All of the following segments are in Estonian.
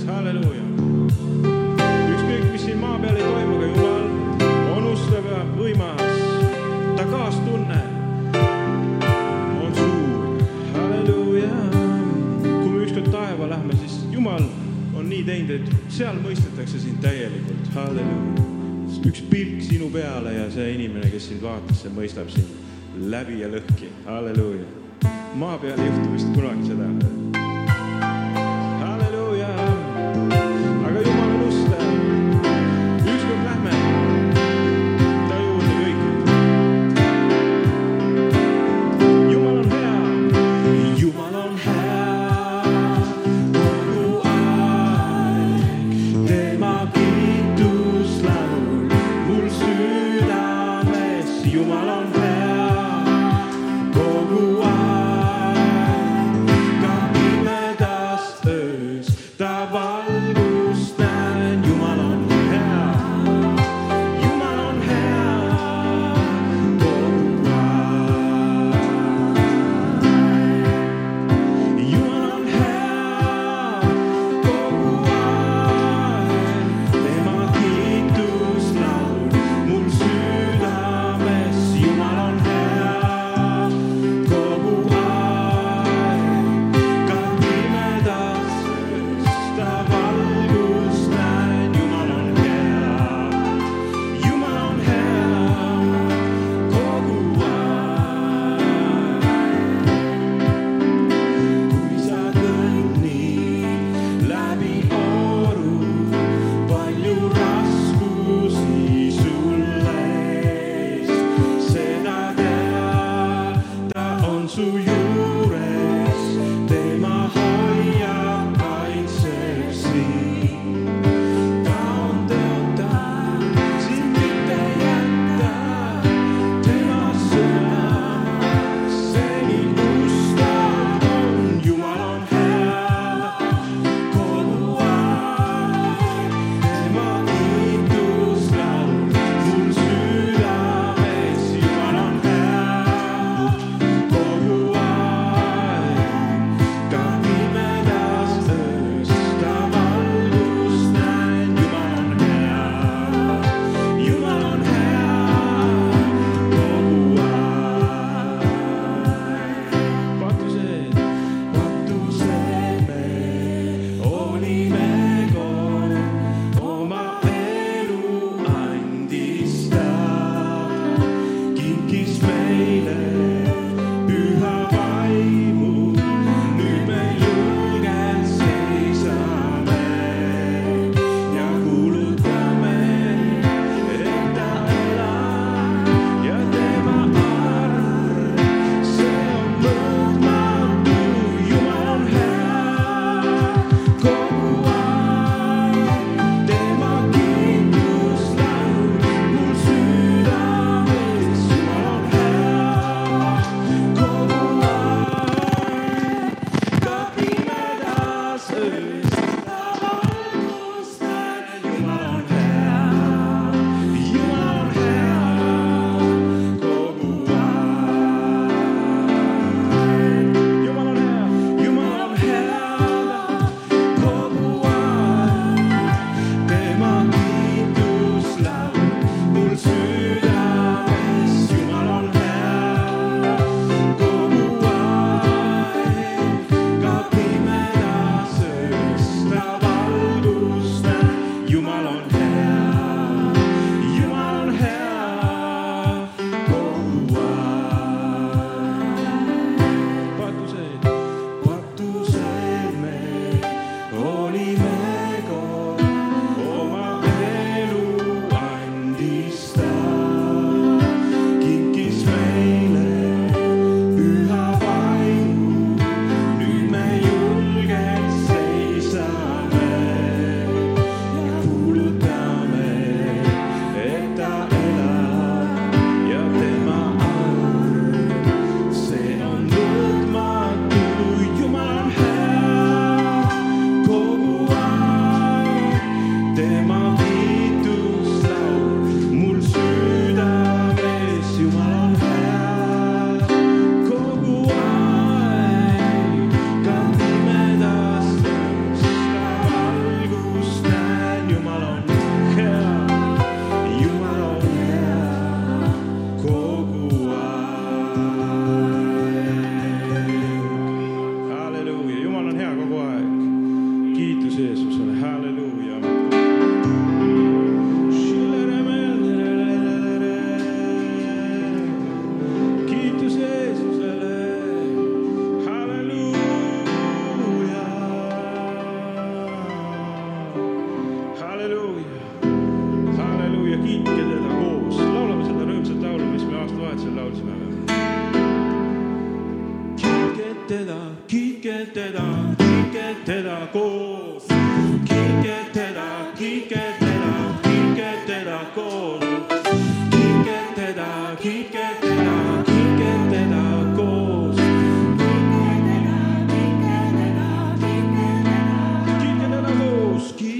õnneks, halleluuja. ükskõik, mis siin maa peal ei toimu, aga Jumal on ustav ja võimas, ta kaastunne on suur, halleluuja. kui me ükskord taeva lähme, siis Jumal on nii teinud, et seal mõistetakse sind täielikult, halleluuja. üks pilk sinu peale ja see inimene, kes sind vaatas, see mõistab sind läbi ja lõhki, halleluuja. maa peal ei juhtu vist kunagi seda Siumala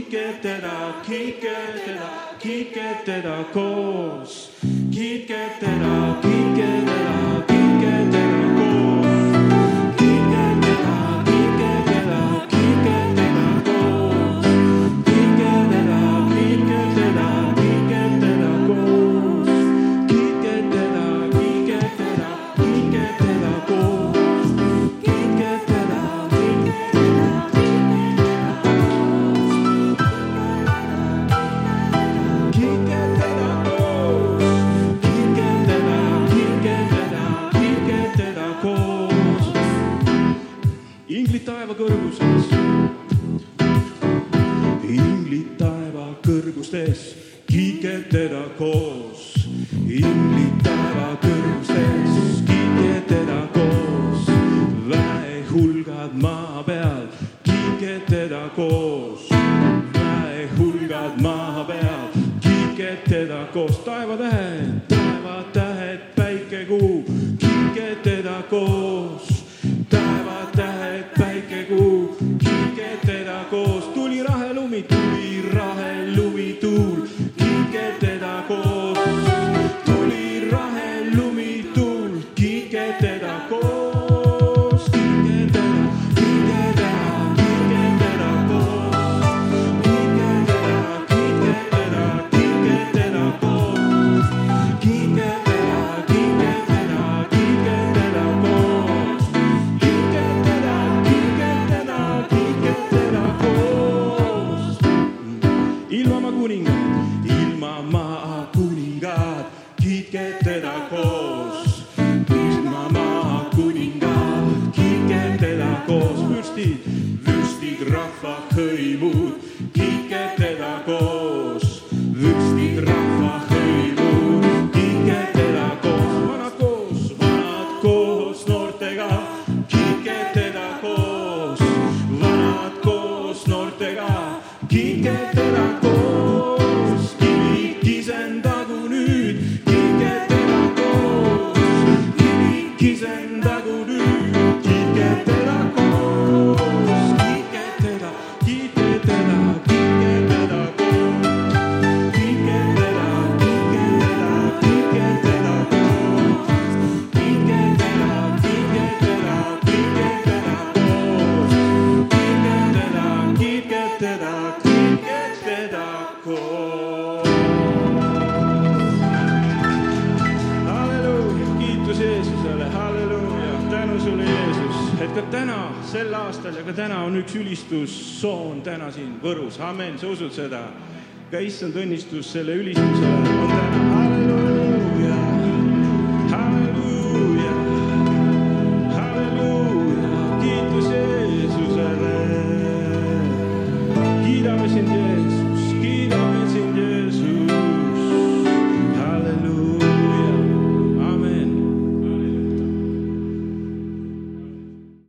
Keep getting up, keep getting up, keep getting up, goals. Keep getting up. üks ülistus, soo on täna siin Võrus, amen, sa usud seda? ka issand õnnistus selle ülistusele on täna.